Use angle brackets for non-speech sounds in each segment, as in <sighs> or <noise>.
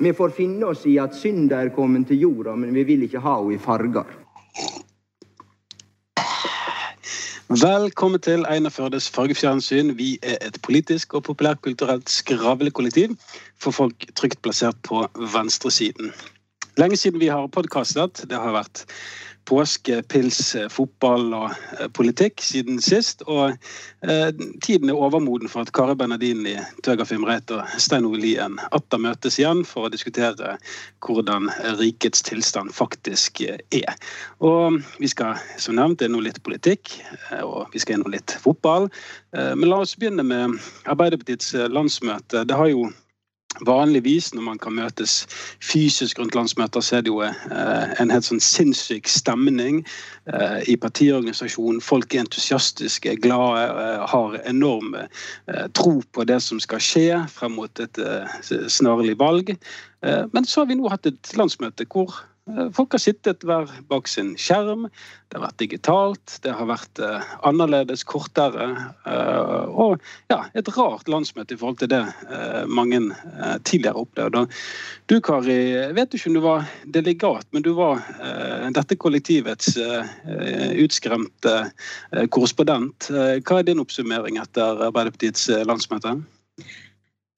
Vi får finne oss i at synda er kommet til jorda, men vi vil ikke ha henne i farger. Velkommen til Einar Førdes fargefjernsyn. Vi er et politisk og populærkulturelt skravlekollektiv for folk trygt plassert på venstresiden. Lenge siden vi har podkastet. Det har vært påske, pils, fotball og eh, politikk siden sist. Og eh, tiden er overmoden for at Kari Bernardini, Tøger Fimreit og Stein Ove Lien atter møtes igjen for å diskutere hvordan rikets tilstand faktisk er. Og vi skal som nevnt innom litt politikk, eh, og vi skal innom litt fotball. Eh, men la oss begynne med Arbeiderpartiets landsmøte. Det har jo Vanligvis når man kan møtes fysisk rundt landsmøter, så er det jo eh, en helt sånn sinnssyk stemning eh, i partiorganisasjonen. Folk er entusiastiske, glade, eh, har enorm tro på det som skal skje frem mot et snarlig valg. Men så har vi nå hatt et landsmøte hvor folk har sittet hver bak sin skjerm. Det har vært digitalt, det har vært uh, annerledes, kortere. Uh, og ja, et rart landsmøte i forhold til det mange tidligere opplevde. Du Kari, jeg vet ikke om du var delegat, men du var dette kollektivets utskremte korrespondent. Hva er din oppsummering etter Arbeiderpartiets landsmøte?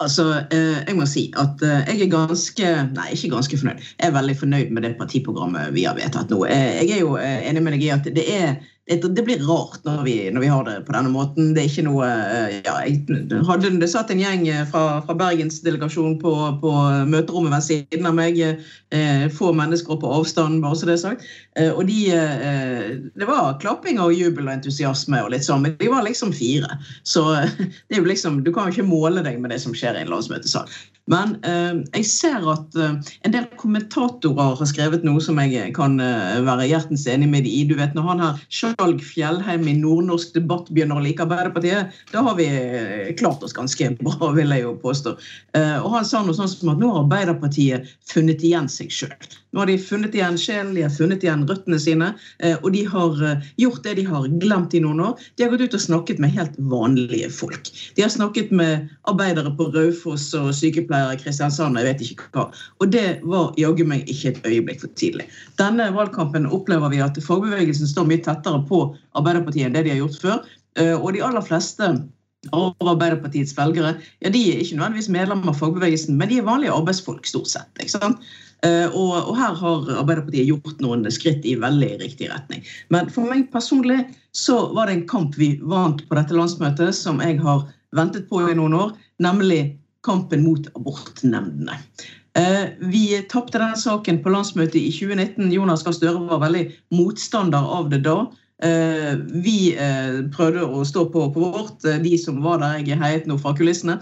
Altså, eh, jeg må si at eh, jeg er ganske Nei, ikke ganske fornøyd. Jeg er veldig fornøyd med det partiprogrammet vi har vedtatt nå. Eh, jeg er jo enig med deg i at det er det, blir rart når vi, når vi, har det på denne måten. Det er ikke noe eh, ja, jeg hadde, Det satt en gjeng eh, fra, fra Bergensdelegasjonen på, på møterommet ved siden av meg. Eh, få mennesker på avstand, bare så det er sagt. Eh, og de eh, Det var klapping og jubel og entusiasme og litt sånn, men de var liksom fire. Så det er jo liksom, du kan jo ikke måle deg med det som skjer i en landsmøtesal. Men eh, jeg ser at eh, en del kommentatorer har skrevet noe som jeg kan eh, være hjertens enig med i. Du vet, Når han her Skjalg Fjellheim i nordnorsk debatt begynner å like Arbeiderpartiet, da har vi eh, klart oss ganske <laughs> bra, vil jeg jo påstå. Eh, og han sa noe sånn som at nå har Arbeiderpartiet funnet igjen seg sjøl. Nå har de funnet igjen sjelen, de har funnet igjen røttene sine. Eh, og de har gjort det de har glemt i noen år. De har gått ut og snakket med helt vanlige folk. De har snakket med arbeidere på Raufoss og sykepleiere i Kristiansand. jeg vet ikke hva. Og det var jaggu meg ikke et øyeblikk for tidlig. Denne valgkampen opplever vi at fagbevegelsen står mye tettere på Arbeiderpartiet enn det de har gjort før. Eh, og de aller fleste av Arbeiderpartiets velgere ja, de er ikke nødvendigvis medlemmer av fagbevegelsen, men de er vanlige arbeidsfolk, stort sett. ikke sant? Eh, og, og, her har Arbeiderpartiet gjort noen skritt i veldig riktig retning. Men for meg personlig så var det en kamp vi vant på dette landsmøtet, som jeg har ventet på i noen år, nemlig kampen mot abortnemndene. Eh, vi tapte den saken på landsmøtet i 2019. Jonas Gahr Støre var veldig motstander av det da. Eh, vi prøvde å stå på, på vårt, de som var der. Jeg heiet nå fra kulissene.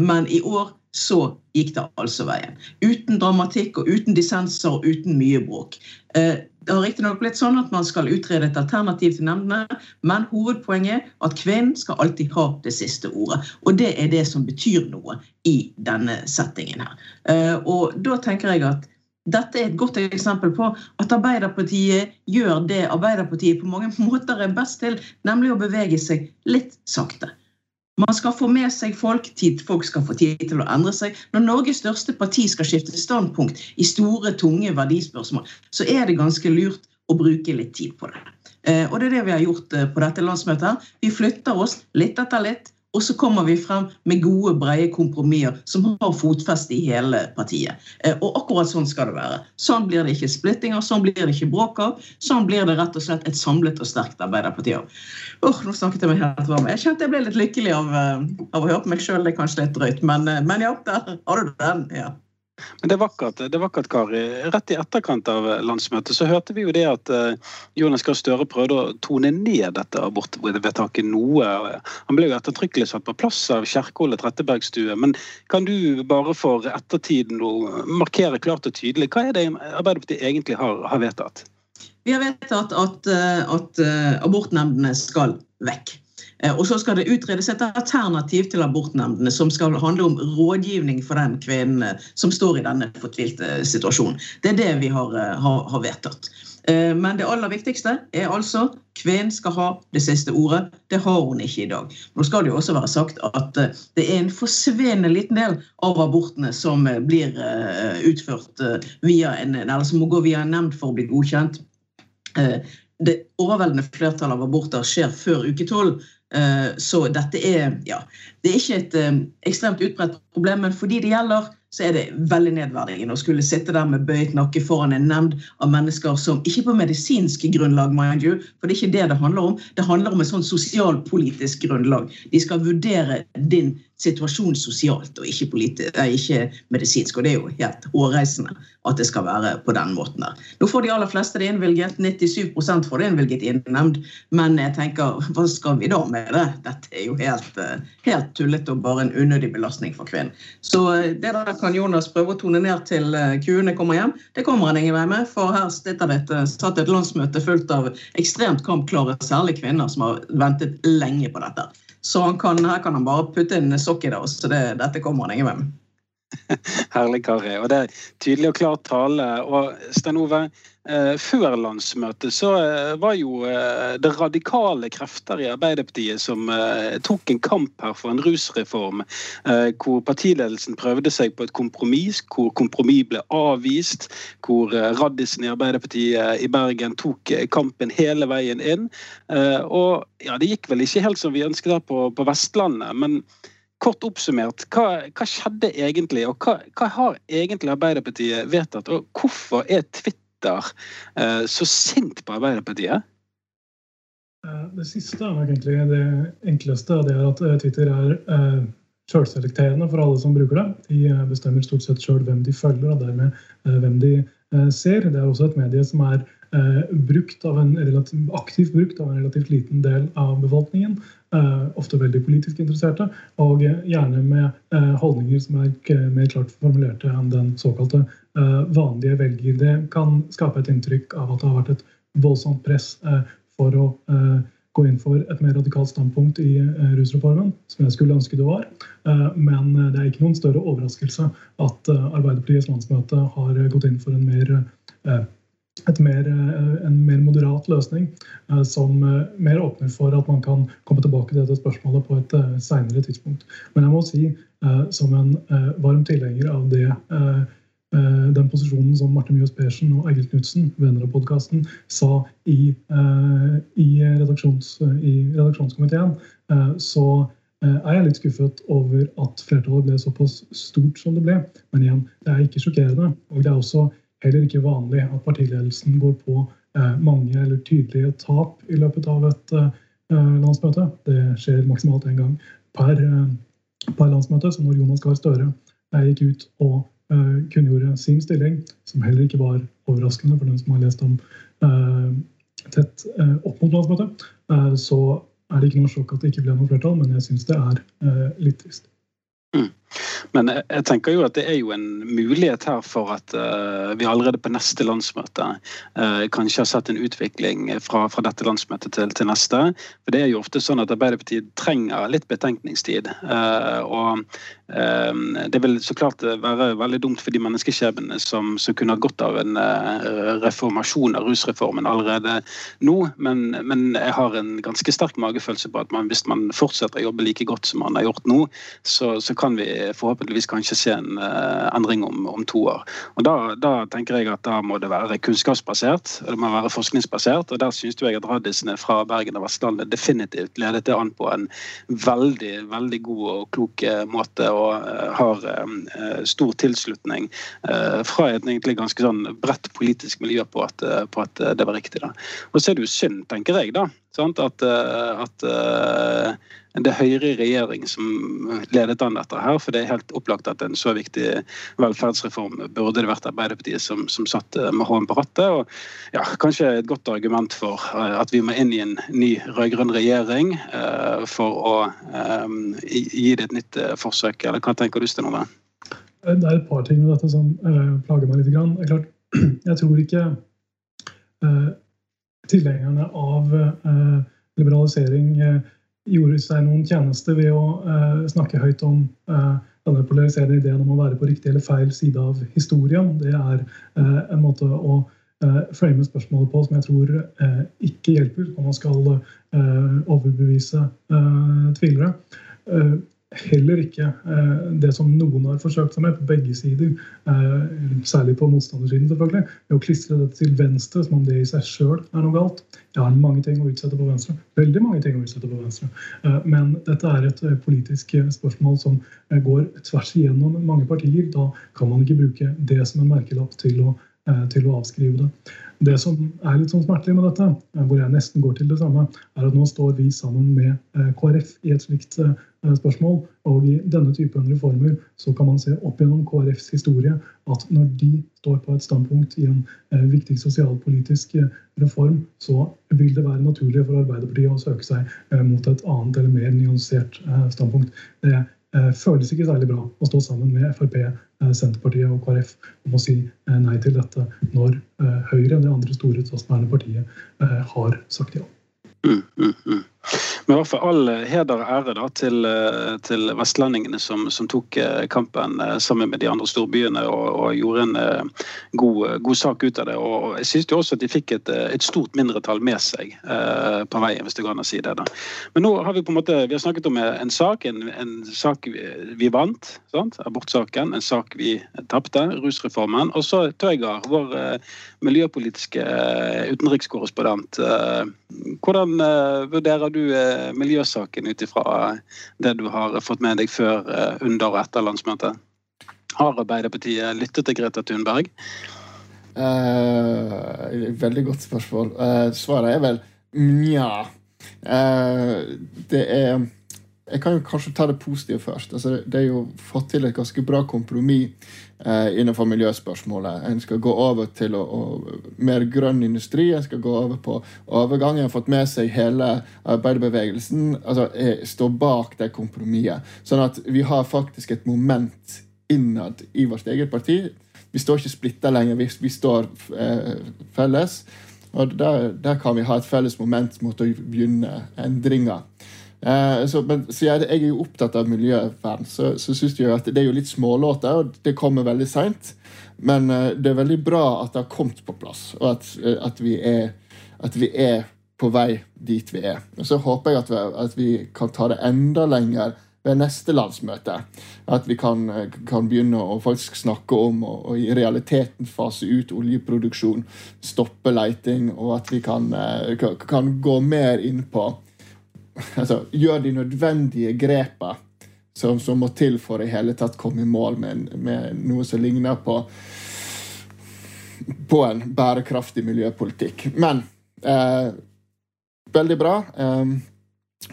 Men i år så gikk det altså veien. Uten dramatikk og uten dissenser og uten mye bråk. Eh, det har riktignok blitt sånn at man skal utrede et alternativ til nemndene, men hovedpoenget er at kvinnen skal alltid ha det siste ordet. Og det er det som betyr noe i denne settingen her. Eh, og da tenker jeg at dette er et godt eksempel på at Arbeiderpartiet gjør det Arbeiderpartiet på mange <laughs> måter er best til, nemlig å bevege seg litt sakte. Man skal få med seg folk, tid, folk skal få tid til å endre seg. Når Norges største parti skal skifte standpunkt i store, tunge verdispørsmål, så er det ganske lurt å bruke litt tid på det. Eh, og det er det vi har gjort eh, på dette landsmøtet. Vi flytter oss litt etter litt. Og så kommer vi frem med gode, brede kompromisser som har fotfeste i hele partiet. Eh, og akkurat sånn skal det være. Sånn blir det ikke splittinger, sånn blir det ikke bråk av. Sånn blir det rett og slett et samlet og sterkt Arbeiderparti av. Oh, nå snakket jeg meg helt varm. Jeg kjente jeg ble litt lykkelig av, eh, av å høre på meg sjøl. Det er kanskje litt drøyt, men, eh, men ja, der har du den. ja. Men det er vakkert, det er vakkert, Kari. Rett i etterkant av landsmøtet så hørte vi jo det at uh, Jonas Gahr Støre prøvde å tone ned dette abortvedtaket noe. Han ble jo ettertrykkelig satt på plass av Kjerkol Trettebergstue. Men kan du bare for ettertiden markere klart og tydelig hva er det Arbeiderpartiet egentlig har, har vedtatt? Vi har vedtatt at, eh, at uh, abortnemndene skal vekk. Eh, og så skal det utredes et alternativ til abortnemndene som skal handle om rådgivning for den kvinnen eh, som står i denne fortvilte situasjonen. Det er det vi har, eh, har, har vedtatt. Eh, men det aller viktigste er altså kvinnen skal ha det siste ordet. Det har hun ikke i dag. Nå skal det jo også være sagt at eh, det er en forsvinnende liten del av abortene som eh, blir utført via en, eller som må gå via en nemnd for å bli godkjent. Det overveldende flertallet av aborter skjer før uke tolv. Så dette er, ja, det er ikke et ekstremt utbredt problem, men for de det gjelder, så er det veldig nedverdigende å skulle sitte der med bøyet nakke foran en nemnd av mennesker som ikke på medisinsk grunnlag, mind you, for det er ikke det det handler om. Det handler om et sånn sosialpolitisk grunnlag. De skal vurdere din situasjon sosialt og ikke, ikke medisinsk. Og det er jo helt hårreisende at det skal være på den måten der. Nå får de aller fleste det innvilget. 97 får det innvilget i nemnd. Men jeg tenker, hva skal vi da med det? Dette er jo helt, helt tullete og bare en unødig belastning for kvinnen. Så det der kan Jonas prøve å tone ned til kuene kommer hjem. Det kommer han ingen vei med, for her sitter det et, satt et landsmøte fullt av ekstremt kampklare, særlig kvinner, som har ventet lenge på dette. Så kan, her kan han bare putte en sokk i det, så det, dette kommer han ingen vei med. <laughs> Herlig, Kari. Og det er tydelig og klar tale. Og Stein Ove, eh, før landsmøtet så eh, var jo eh, det radikale krefter i Arbeiderpartiet som tok en kamp her for en rusreform, hvor partiledelsen prøvde seg på et kompromiss, hvor kompromiss ble avvist, hvor raddisen i Arbeiderpartiet i Bergen tok kampen hele veien inn. Og ja, det gikk vel ikke helt som vi ønsket her på, på Vestlandet. men Kort oppsummert, hva, hva skjedde egentlig, og hva, hva, har egentlig Arbeiderpartiet vedtatt? Og hvorfor er Twitter eh, så sint på Arbeiderpartiet? Eh, det siste er egentlig det enkleste. Det er at eh, Twitter er eh, sjølselekterende for alle som bruker det. De eh, bestemmer stort sett sjøl hvem de følger, og dermed eh, hvem de ser. Det er også et medie som er brukt av en relativt, aktivt brukt av en relativt liten del av befolkningen. Eh, ofte veldig politisk interesserte, og gjerne med eh, holdninger som er mer klart formulerte enn den såkalte eh, vanlige velger. Det kan skape et inntrykk av at det har vært et voldsomt press for å gå inn for et mer radikalt standpunkt i rusreformen, som jeg skulle ønske det var. Men det er ikke noen større overraskelse at Arbeiderpartiets landsmøte har gått inn for en mer mer, eh, en mer moderat løsning eh, som eh, mer åpner for at man kan komme tilbake til dette spørsmålet på et senere tidspunkt. Men jeg må si, som en varm tilhenger av det, den posisjonen som Marte Mjøs Persen og Egil Knutsen, venner av podkasten, sa i, i, redaksjons, i redaksjonskomiteen, så er jeg litt skuffet over at flertallet ble såpass stort som det ble. Men igjen, det er ikke sjokkerende. Og det er også heller ikke vanlig at partiledelsen går på eh, mange eller tydelige tap i løpet av et eh, landsmøte. Det skjer maksimalt én gang per, eh, per, landsmøte. Så når Jonas Gahr Støre gikk ut og kunngjorde sin stilling, som heller ikke var overraskende for den som har lest om tett opp mot landsmøtet, så er det ikke noe sjokk at det ikke ble noe flertall, men jeg syns det er litt trist. Mm. Men jeg tenker jo at det er jo en mulighet her for at uh, vi allerede på neste landsmøte uh, kanskje har sett en utvikling fra, fra dette landsmøtet til, til, neste. For det er jo ofte sånn at Arbeiderpartiet trenger litt betenkningstid. Uh, og det vil så klart være veldig dumt for de menneskeskjebnene som, som kunne ha godt av en reformasjon av rusreformen allerede nå. Men, men, jeg har en ganske sterk magefølelse på at man, hvis man fortsetter å jobbe like godt som man har gjort nå, så, så kan vi forhåpentligvis kanskje se en uh, endring om, om, to år. Og da, da, tenker jeg at da må det være kunnskapsbasert, det må være forskningsbasert. og Der syns jeg at radisene fra Bergen og Vestlandet definitivt ledet det an på en veldig veldig god og klok eh, måte, og uh, har stor tilslutning fra et egentlig ganske sånn bredt politisk miljø på at, på at det var riktig. da. Og så er det jo synd, tenker jeg, da, sant? at, at det er Høyre i regjering som ledet an dette her. For det er helt opplagt at en så viktig velferdsreform burde det vært Arbeiderpartiet som, som satt eh, med hånden på rattet. Og ja, kanskje et godt argument for eh, at vi må inn i en ny rød-grønn regjering uh, for å um, gi det et nytt uh, forsøk. Eller hva tenker du, Sten Ove? Det er et par ting med dette som uh, plager meg litt. Grann. Klart, <clears throat> jeg tror ikke tilhengerne av liberalisering gjorde seg noen tjeneste ved å uh, snakke høyt om denne polariserende ideen om å være på riktig eller feil side av historien. Det er en måte å eh, frame spørsmålet på som jeg tror eh, ikke hjelper når man skal eh, overbevise eh, tvilere. Heller ikke eh, det som noen har forsøkt seg med på begge sider, eh, særlig på motstandersiden, selvfølgelig, med å klistre dette til venstre som om det i seg sjøl er noe galt. Jeg har mange ting å utsette på venstre. Veldig mange ting å utsette på venstre. Eh, men dette er et politisk spørsmål som går tvers igjennom mange partier. Da kan man ikke bruke det som en merkelapp til å, til å avskrive det. Det som er litt sånn smertelig med dette, hvor jeg nesten går til det samme, er at nå står vi sammen med KrF i et slikt Eh, spørsmål. Og i denne typen reformer så kan man se opp gjennom KrFs historie at når de står på et standpunkt i en eh, viktig sosialpolitisk eh, reform, så vil det være naturlig for Arbeiderpartiet å søke seg eh, mot et annet eller mer nyansert eh, standpunkt. Det eh, føles ikke særlig bra å stå sammen med Frp, Senterpartiet og KrF om å si nei til dette når Høyre, det andre store statsbærende partiet, har sagt ja. Mm, mm, mm. Men i hvert fall all heder og ære da, til, eh, til vestlendingene som, som, tok eh, kampen eh, sammen med de andre storbyene og, og gjorde en god, god, sak ut av det. Og jeg synes jo også at de fikk et, et stort mindretall med seg eh, på veien, hvis det går an å si det. da. Men nå har vi på en måte, vi har snakket om en sak, en, en sak vi, vi vant, sant? abortsaken. En sak vi tapte, rusreformen. Og så Tøygar, vår eh, miljøpolitiske utenrikskorrespondent. Eh, hvordan vurderer du Eh, miljøsaken ut ifra det du har fått med deg før, eh, under og etter landsmøtet? Har Arbeiderpartiet lyttet til Greta Thunberg? Uh, veldig godt spørsmål. Uh, svaret er vel nja. Uh, det er jeg kan jo kanskje ta det positive først. Altså, det er jo fått til et ganske bra kompromiss eh, innenfor miljøspørsmålet. En skal gå over til å, å, mer grønn industri. En skal gå over på overgang. En har fått med seg hele arbeiderbevegelsen. altså Står bak det kompromisset. Sånn at vi har faktisk et moment innad i vårt eget parti. Vi står ikke splitta lenger, vi, vi står eh, felles. Og der, der, kan vi ha et felles moment mot å begynne endringer. Eh, så, men, så jeg, jeg, er jo opptatt av miljøvern, så, så syns jeg at det er jo litt smålåter, og det kommer veldig seint. Men uh, det er veldig bra at det har kommet på plass, og at, uh, at, vi, er, at vi, er, på vei dit vi er. Og Så håper jeg at vi, at vi kan ta det enda lenger ved neste landsmøte. At vi kan, kan begynne å faktisk snakke om og, i realiteten fase ut oljeproduksjon, stoppe leiting, og at vi kan, kan gå mer inn på <laughs> altså, gjør de nødvendige grepa som, som, må til for i hele tatt komme i mål med, med noe som ligner på på en bærekraftig miljøpolitikk. Men eh, veldig bra. Eh,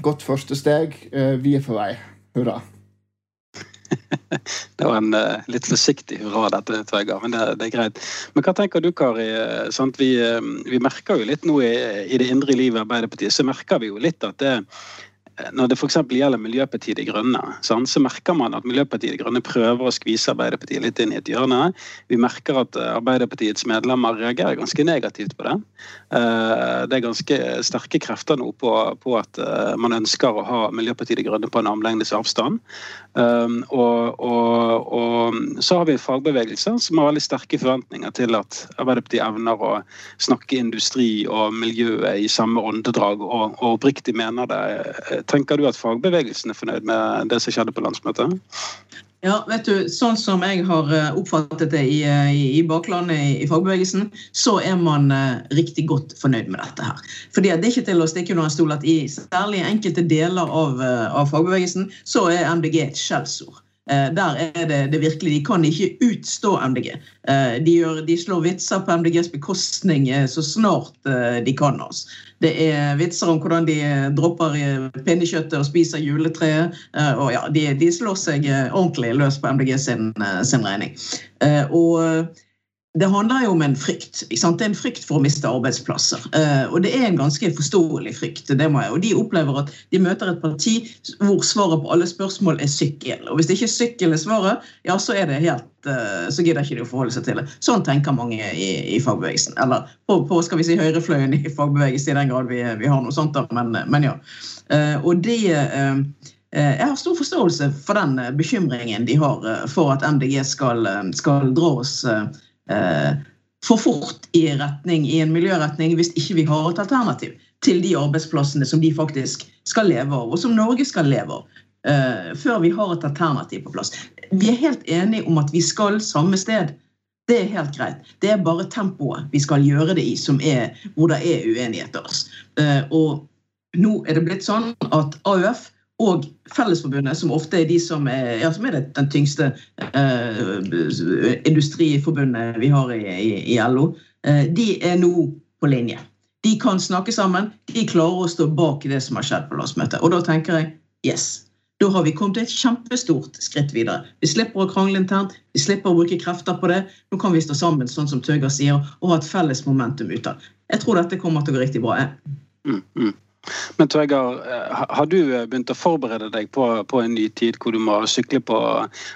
godt første steg. Eh, vi er på vei. Hurra. <laughs> det var en uh, litt forsiktig hurra, dette, Tveigar, men det, det, er greit. Men hva tenker du, Kari? Eh, vi, uh, vi, merker jo litt nå i, i det indre livet i Arbeiderpartiet, så merker vi jo litt at det, når det f.eks. gjelder Miljøpartiet De Grønne, så merker man at Miljøpartiet De Grønne prøver å skvise Arbeiderpartiet litt inn i et hjørne. Vi merker at eh, Arbeiderpartiets medlemmer reagerer ganske negativt på det. Eh, det er ganske sterke krefter nå på, på at eh, man ønsker å ha Miljøpartiet De Grønne på en armlengdes avstand. Og, og, og, så har vi fagbevegelser som har veldig sterke forventninger til at Arbeiderpartiet evner å snakke industri og miljøet i samme åndedrag, og, og oppriktig mener det Tenker du at fagbevegelsen er fornøyd med det som skjedde på landsmøtet? Ja, vet du, Sånn som jeg har eh, oppfattet det i, eh, i, i baklandet i, i, fagbevegelsen, så er man eh, riktig godt fornøyd med dette. her. Fordi Det er ikke til å stikke under en stol at i særlig enkelte deler av, uh, av fagbevegelsen så er MDG et skjellsord. Eh, der er det, det, virkelig De kan ikke utstå MDG. Eh, de, gjør, de slår vitser på MDGs bekostning eh, så snart de kan. oss. Det er vitser om hvordan de dropper pinnekjøttet og spiser juletreet. og ja, de, de, slår seg ordentlig løs på MDG sin, sin regning. Og det handler jo om en frykt. Det er en frykt for å miste arbeidsplasser. Uh, og det er en ganske forståelig frykt. det må jeg. Og De opplever at de møter et parti hvor svaret på alle spørsmål er sykkel. Og Hvis det ikke er sykkel er svaret, ja, så er det helt, uh, så gidder ikke de å forholde seg til det. Sånn tenker mange i, i fagbevegelsen. Eller på, på, skal vi si, høyrefløyen i <laughs> fagbevegelsen, i den grad vi, vi har noe sånt. Der, men, men ja. Uh, og det jeg har stor forståelse for den bekymringen de har for at MDG skal, skal dra oss Eh, for fort i, retning, i en miljøretning hvis ikke vi har et alternativ til de arbeidsplassene som de faktisk skal leve av, og som Norge skal leve av. Uh, før vi har et alternativ på plass. Vi er helt enige om at vi skal samme sted. Det er helt greit. Det er bare tempoet vi skal gjøre det i, er, hvor det er uenigheter. Uh, og nå er det blitt sånn at AUF og Fellesforbundet, som ofte er de som er, ja, som er det, den tyngste eh, industriforbundet vi har i, i, i LO, eh, de er nå på linje. De kan snakke sammen. De klarer å stå bak det som har skjedd på landsmøtet. Og da tenker jeg yes. Da har vi kommet et kjempestort skritt videre. Vi slipper å krangle internt, vi slipper å bruke krefter på det. Nå kan vi stå sammen, sånn som Tøger sier, og ha et felles momentum utad. Jeg tror dette kommer til å gå riktig bra. Mm, mm. Men Tvegar, eh, har du eh, begynt å forberede deg på, på, en ny tid hvor du må sykle på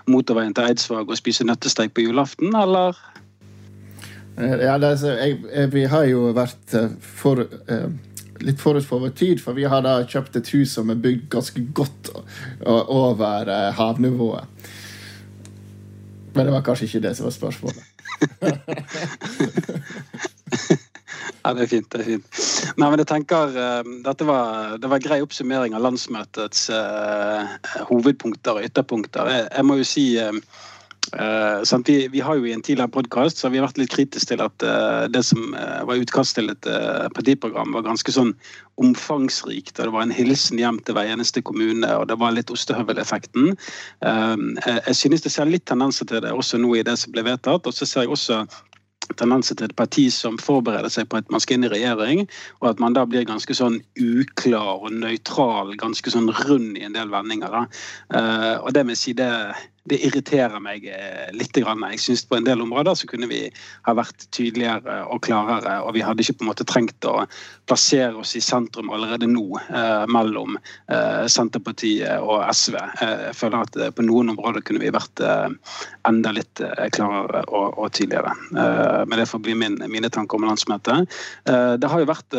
motorveien til Eidsvåg og spise nøttesteik på julaften, eller? Eh, ja, altså, jeg, jeg, vi har jo vært for, litt forut for vår tid, for vi har da kjøpt et hus som er bygd ganske godt over havnivået. Men det var kanskje ikke det som var spørsmålet. <laughs> <laughs> Ja, det er fint. det er fint. Nei, men jeg tenker uh, Dette var, det var grei oppsummering av landsmøtets uh, hovedpunkter og ytterpunkter. Jeg, jeg må jo si uh, vi, vi, har jo i en tidligere podkast vært litt kritiske til at det som var utkast til et partiprogram, var ganske sånn omfangsrikt. og Det var en hilsen hjem til hver eneste kommune, og det var litt ostehøveleffekten. Jeg synes det ser litt tendenser til det også nå i det som ble vedtatt. og så ser jeg også tendenser til et parti som forbereder seg på at man skal inn i regjering, og at man da blir ganske sånn uklar og nøytral, ganske sånn rund i en del vendinger. Da. Uh, og det vil si det det irriterer meg eh, litt. Jeg synes På en del områder så kunne vi ha vært tydeligere og klarere. Og vi hadde ikke på en måte trengt å plassere oss i sentrum allerede nå eh, mellom eh, Senterpartiet og SV. Jeg føler at på noen områder kunne vi vært enda litt klarere og, tydeligere. men det får bli min, mine tanker om landsmøtet. det har jo vært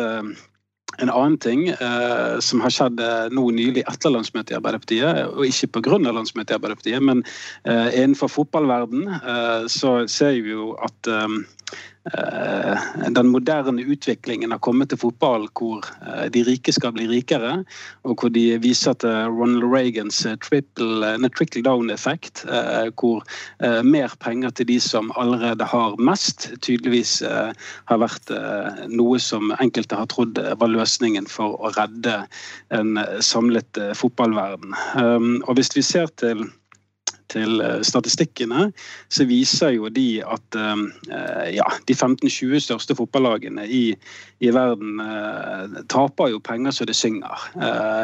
en annen ting eh, som har skjedd eh, nå nylig etter landsmøtet i Arbeiderpartiet, og ikke pga. landsmøtet i Arbeiderpartiet, men eh, innenfor fotballverden eh, så ser vi jo at eh, den moderne utviklingen har kommet til fotball hvor eh, de rike skal bli rikere, og hvor de viser til Ronald Reagans eh, trickle down-effekt, hvor mer penger til de som allerede har mest, tydeligvis har vært noe som enkelte har trodd var løsningen for å redde en samlet fotballverden. Og hvis vi ser til til eh, statistikkene, så viser jo de at eh, ja, de 15-20 største fotballagene i, i verden eh, taper jo penger så det synger.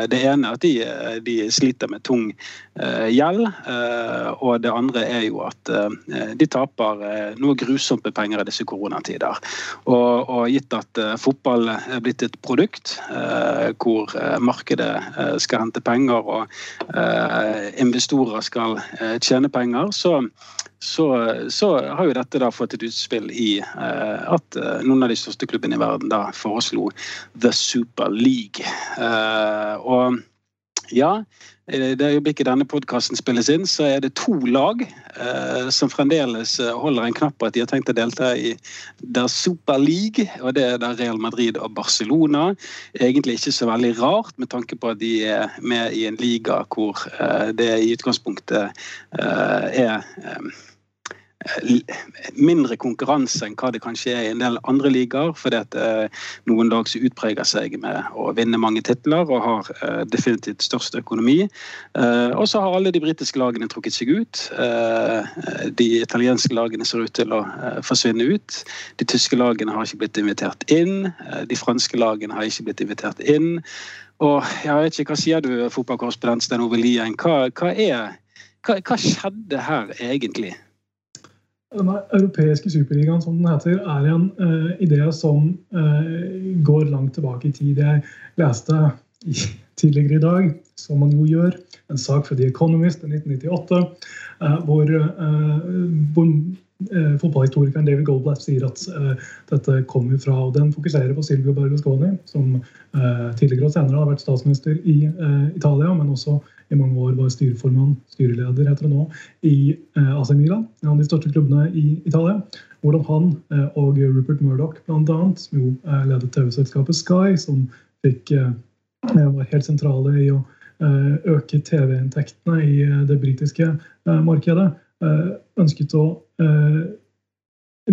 Det ene er at de, de sliter med tung gjeld, og det andre er jo at de taper noe grusomt med penger i disse koronatider. Og, og gitt at fotball er blitt et produkt hvor markedet skal hente penger og investorer skal tjene penger, så, så, så, har jo dette da fått et utspill i uh, at uh, noen av de største klubbene i verden da foreslo The Super League. Uh, og ja, det øyeblikket denne podkasten spilles inn, så er det to lag eh, som fremdeles holder en knapp på at de har tenkt å delta i Der Super League. og Det er der Real Madrid og Barcelona. Egentlig ikke så veldig rart, med tanke på at de er med i en liga hvor eh, det i utgangspunktet eh, er mindre konkurranse enn hva det kanskje er i en del andre ligaer. Fordi at eh, noen lag som utpreger seg med å vinne mange titler og har eh, definitivt størst økonomi. Eh, og så har alle de britiske lagene trukket seg ut. De italienske lagene ser ut til å forsvinne ut. De tyske lagene har ikke blitt invitert inn. De franske lagene har ikke blitt invitert inn. Og jeg vet ikke, Hva sier du, fotballkorrespondent Sten Ove Lien? Hva, hva, hva, hva skjedde her egentlig? Denne europeiske superligaen, som den heter, er en uh, idé som uh, går langt tilbake i tid. Jeg leste i, tidligere i dag, som man jo gjør, en sak fra The Economist i 1998, uh, hvor, hvor fotballhistorikeren David Goldblatt sier at dette kommer fra og Den fokuserer på Silvio Berlusconi, som tidligere og senere har vært statsminister i Italia, men også i mange år var styreformann, styreleder heter det nå, i AC Milan, en av de største klubbene i Italia. Hvordan han og Rupert Murdoch bl.a., som jo ledet TV-selskapet Sky, som fikk, var helt sentrale i å øke TV-inntektene i det britiske markedet, ønsket å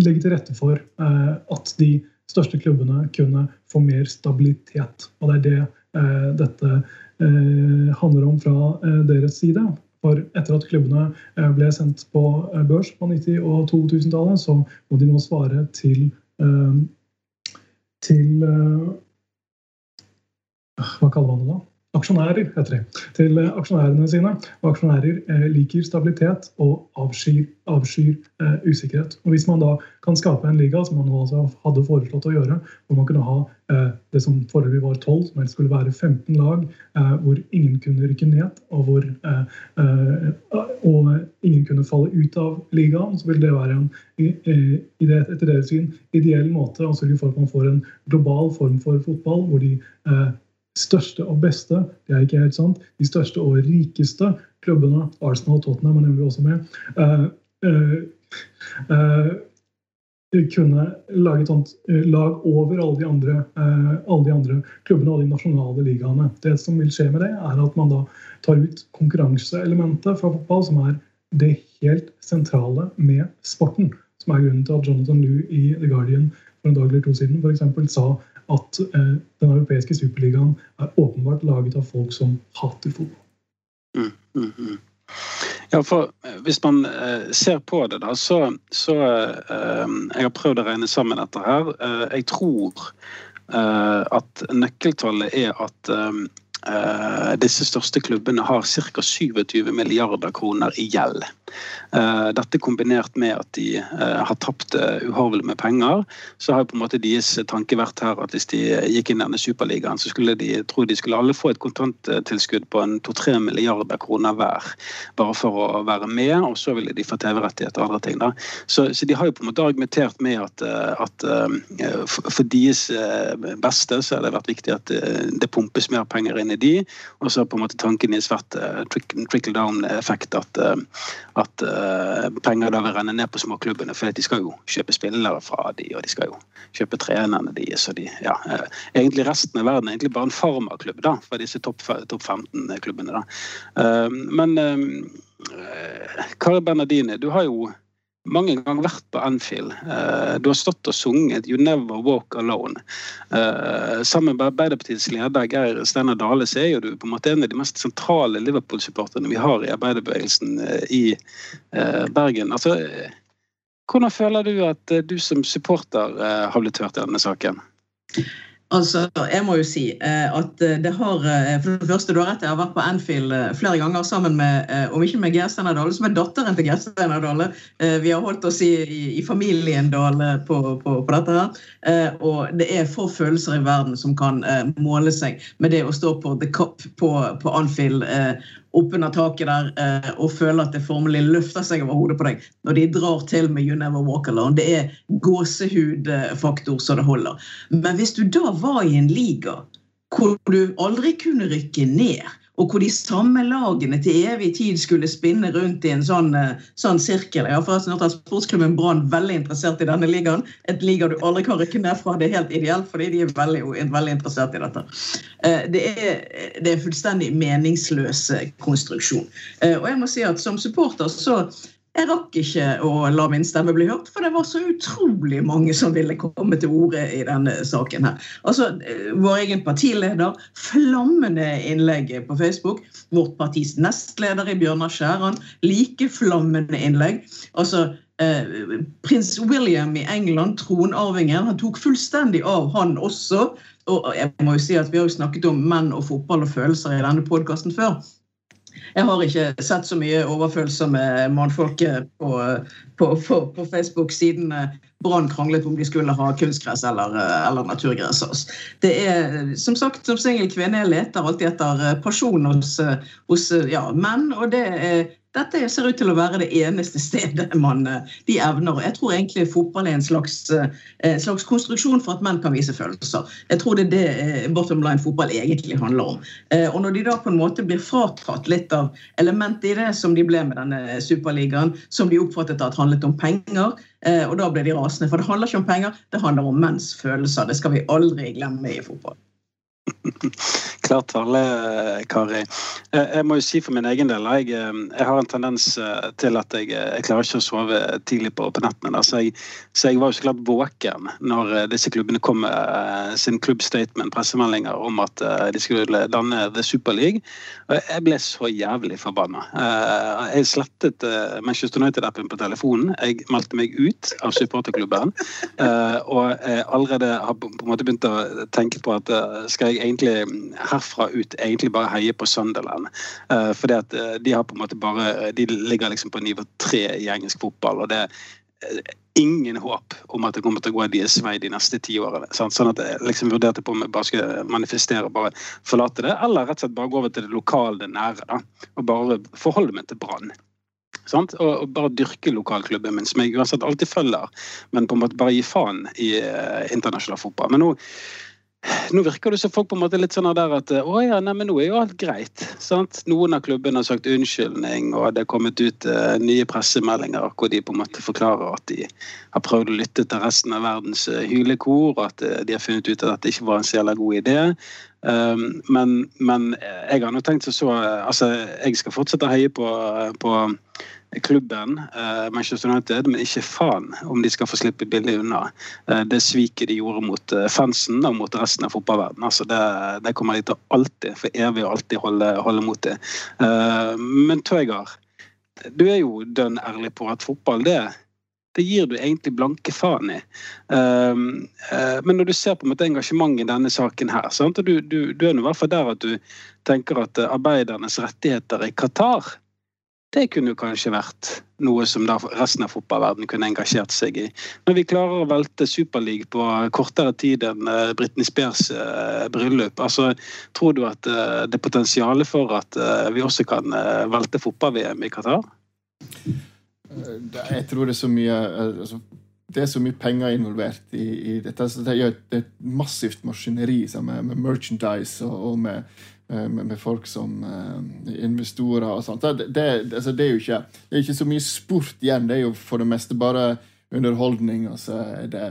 legge til rette for at de største klubbene kunne få mer stabilitet. Og det er det eh, dette eh, handler om fra eh, deres side. For etter at klubbene eh, ble sendt på eh, børs på 90- og 2000-tallet, så må de nå svare til eh, til Hva kaller man det da? Aksjonærer, heter det, til eh, aksjonærene sine. Og aksjonærer eh, liker stabilitet og avskyr, avskyr eh, usikkerhet. Og Hvis man da kan skape en liga, som man nå altså hadde foreslått å gjøre, hvor man kunne ha eh, det som foreløpig var 12, som helst skulle være 15 lag, eh, hvor ingen kunne rykke ned, og hvor og ingen kunne falle ut av ligaen, så vil det være en etter deres syn ideell måte å sørge for at man får en global form for fotball, hvor de største og beste, det er ikke helt sant, de største og rikeste klubbene, Arsenal og Tottenham er nemlig også med, uh, uh, uh, kunne lage et sånt lag over alle de, andre, alle de andre klubbene og de nasjonale ligaene. Det som vil skje med det, er at man da tar ut konkurranseelementet fra fotball, som er det helt sentrale med sporten. Som er grunnen til at Jonathan Lew i The Guardian for en dag eller to siden for eksempel, sa at eh, den europeiske superligaen er åpenbart laget av folk som hater fotball. Mm, mm, mm. Ja, for eh, Hvis man eh, ser på det, da, så, så eh, Jeg har prøvd å regne sammen dette her. Eh, jeg tror eh, at nøkkeltallet er at Uh, disse største klubbene har ca. 27 milliarder kroner i gjeld. Uh, dette kombinert med at de uh, har tapt uhorvelig med penger, så har på en måte deres tanke vært her at hvis de gikk inn i denne superligaen, så skulle de tro de skulle alle få et kontanttilskudd på en 2-3 milliarder kroner hver. Bare for å være med, og så ville de få TV-rettigheter og andre ting. da. Så, så, de har jo på en måte argumentert med at, at for, for deres beste så har det vært viktig at det pumpes mer penger inn i de, og så på en måte tanken i svært uh, trickle down-effekt. At, uh, at uh, penger da vil renne ned på småklubbene, for de skal jo kjøpe spillere fra de, og de skal jo kjøpe trenerne de, så de, ja, egentlig resten av verden er egentlig bare en farmaklubb da, for disse topp top 15-klubbene. da. men Kari Bernardini, du har jo mange ganger vært på Anfield. Uh, du har stått og sunget 'You Never Walk Alone'. Uh, sammen med Arbeiderpartiets leder Geir Steinar Dale så er du på en måte en av de mest sentrale Liverpool-supporterne vi har i arbeiderbevegelsen uh, i Bergen. Altså, hvordan føler du at du som supporter har blitt hørt i denne saken? Altså, jeg må jo si eh, at eh, det har eh, For det første, du har rett, jeg har vært på Anfield flere ganger sammen med om ikke med Geir Steinar som er datteren til Geir Steinar. Vi har holdt oss i, i familien Dale på, på, på, dette her. Og det er få følelser i verden som kan måle seg med det å stå på The Cup på, på Anfield oppunder taket der eh, og føler at det formelig løfter seg over hodet på deg når de drar til med You Never Walk Alone. Det er gåsehudfaktor så det holder. Men hvis du da var i en liga hvor du aldri kunne rykke ned, og hvor de samme lagene til evig tid skulle spinne rundt i en sånn, eh, sånn sirkel. Jeg har forresten hørt at Sportsklubben Brann veldig interessert i denne ligaen. Et liga du aldri kan rykke ned fra. Det er helt ideelt, fordi de er veldig, veldig interessert i dette. Eh, det er, det er fullstendig meningsløs konstruksjon. Eh, og jeg må si at som supporter så jeg rakk ikke å la min stemme bli hørt, for det var så utrolig mange som ville komme til orde i denne saken. her. Altså, eh, Vår egen partileder, flammende innlegg på Facebook. Vårt partis nestleder i Bjørnar Skjæran, like flammende innlegg. Altså, eh, Prins William i England, tronarvingen, han tok fullstendig av, han også. Og jeg må jo si at Vi har jo snakket om menn og fotball og følelser i denne podkasten før. Jeg har ikke sett så mye overfølsomme mannfolket på, på, på, på, Facebook siden eh, Brann kranglet om de skulle ha kunstgress eller, eh, eller naturgress. Det er, som sagt, som singel kvinne jeg leter alltid etter eh, pasjon hos, hos ja, menn. Og det er dette ser ut til å være det eneste stedet man de evner. Jeg tror egentlig fotball er en slags, en slags konstruksjon for at menn kan vise følelser. Jeg tror det er det bottom line fotball egentlig handler om. Og når de da på en måte blir fratatt litt av elementet i det som de ble med denne superligaen, som de oppfattet at handlet om penger, og da ble de rasende. For det handler ikke om penger, det handler om menns følelser. Det skal vi aldri glemme i fotball. <laughs> Klart tale, Kari. Jeg må jo si for min egen del jeg, jeg har en tendens eh, til at jeg, jeg klarer ikke å sove tidlig på, på nettene. Så jeg, så jeg, var jo så klart våken når eh, disse klubbene kom med eh, sin klubbstatement, pressemeldinger om at de skulle danne The Super League. Og Jeg ble så jævlig forbanna. Jeg slettet Manchester United-appen på telefonen. Jeg meldte meg ut av supporterklubben. Og jeg allerede har på en måte begynt å tenke på at skal jeg egentlig herfra ut egentlig bare heier på Sunderland. Uh, fordi at uh, de har på en måte bare De ligger liksom på nivå tre i engelsk fotball. og det er uh, ingen håp om at det kommer til å gå deres vei de neste ti årene. Sant? Sånn at jeg liksom vurderte på om jeg bare skulle manifestere og bare forlate det, eller rett og slett bare gå over til det lokale, det nære. da, Og bare forholde meg til Brann. Sant? Og, bare dyrke lokalklubben min, som jeg uansett alltid følger. Men på en måte bare gi faen i internasjonal fotball. Men nå <sighs> nå virker det som folk på en måte litt sånn der at å ja, nei, men nå er jo alt greit. sant? Noen av klubbene har sagt unnskyldning, og det er kommet ut uh, nye pressemeldinger hvor de på en måte forklarer at de har prøvd å lytte til resten av verdens uh, og at uh, de har funnet ut at dette ikke var en så jævla god idé. Um, men, men, jeg har nå tenkt så Altså, jeg skal fortsette å heie på, på klubben, eh, Manchester United, men ikke faen om de skal få slippe billig unna. Eh, det sviket de gjorde mot eh, fansen og mot resten av fotballverdenen. Altså det, det, kommer de til alltid, for evig og alltid holde, holde mot det. Men Tøyger, du er jo dønn ærlig på at fotball, det det gir du egentlig blanke faen i. men når du ser på en måte engasjementet i denne saken her, sant? du, du, du er i hvert fall der at du tenker at arbeidernes rettigheter i Qatar det kunne jo kanskje vært noe som resten av fotballverdenen kunne engasjert seg i. Når vi klarer å velte Superleague på kortere tid enn uh, Britney Spears uh, bryllup, altså, tror du at uh, det er potensial for at vi også kan velte fotball-VM i Qatar? Jeg tror det er så mye altså, det er så mye penger involvert i, i dette. Det er et massivt maskineri med, med merchandise og, og med Eh, med, med, folk som uh, investorer og sånt. Det, det, altså, det, er jo ikke, det er ikke så mye sport igjen. Det er jo for det meste bare underholdning, og så er det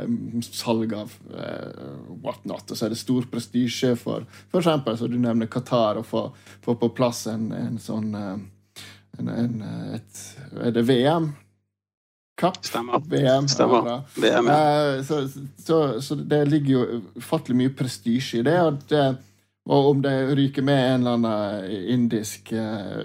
salg av uh, whatnot. Og så er det stor prestisje for eksempel, så du nevner Qatar, å få, få på plass en, en sånn en, en, et, Er det VM? Kapp? Stemmer. VM, Stemmer. VM, ja. uh, så, så, så, det ligger jo ufattelig mye prestisje i det. og det og om det ryker med en eller annen indisk uh,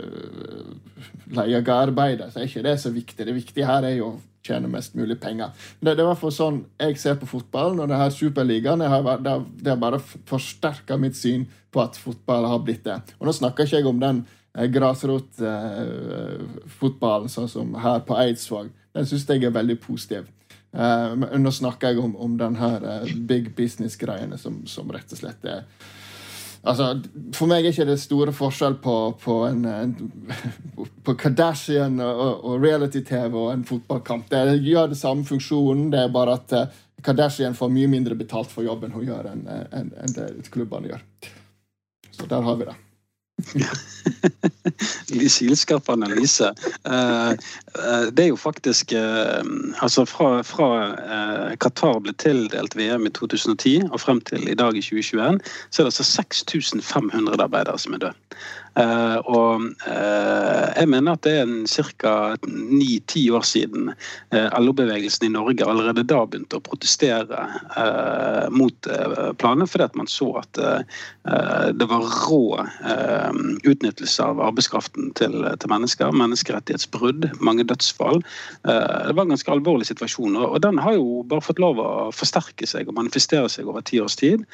leiearbeider, så er ikke det så viktig. Det viktige her er jo å tjene mest mulig penger. Det, det er i hvert fall sånn jeg ser på fotballen, og det her Superligaen det har, det, har bare forsterka mitt syn på at fotball har blitt det. Og nå snakker ikke jeg om den eh, grasrotfotballen, eh, sånn som her på Eidsvåg. Den syns jeg er veldig positiv. Eh, nå snakker jeg om, om den her eh, big business-greiene som, som rett og slett er Altså, for meg er ikke det store forskjell på, på, en, en, på Kardashian og, og reality-TV og en fotballkamp. Det gjør det samme funksjonen, det er bare at uh, Kardashian får mye mindre betalt for jobben hun gjør, enn en, en det klubbene gjør. Så der har vi det. <laughs> Sylskarp analyse. Eh, eh, det er jo faktisk eh, Altså fra, fra Qatar ble tildelt VM i 2010 og frem til i dag i 2021, så er det altså 6500 arbeidere som er døde. Og jeg mener at det er ca. ni-ti år siden LO-bevegelsen i Norge allerede da begynte å protestere mot planene, fordi at man så at det var rå utnyttelse av arbeidskraften til, til, mennesker. Menneskerettighetsbrudd, mange dødsfall. det var en ganske alvorlig situasjon, og, den har jo bare fått lov å forsterke seg og manifestere seg over ti års tid.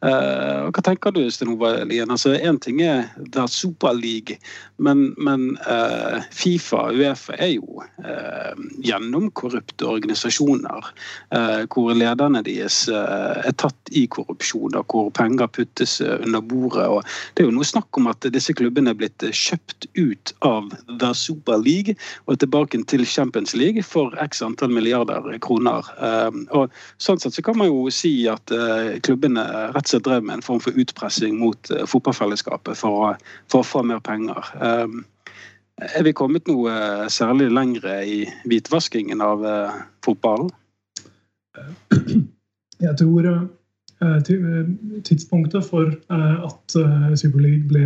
Hva tenker du, Sten Ove Lien? Altså, ting er det Super League. Men, men uh, Fifa og Uefa er jo uh, gjennomkorrupte organisasjoner. Uh, hvor lederne deres er tatt i korrupsjon, og hvor penger puttes under bordet. og Det er jo noe snakk om at disse klubbene er blitt kjøpt ut av The Super League og tilbake til Champions League for x antall milliarder kroner. og Sånn sett så kan man jo si at klubbene rett slett drev med en form for utpressing mot fotballfellesskapet for for å få mer penger. Um, er vi kommet noe særlig lengre i hvitvaskingen av uh, fotballen? <clears throat> Jeg tror tidspunktet for at Super League ble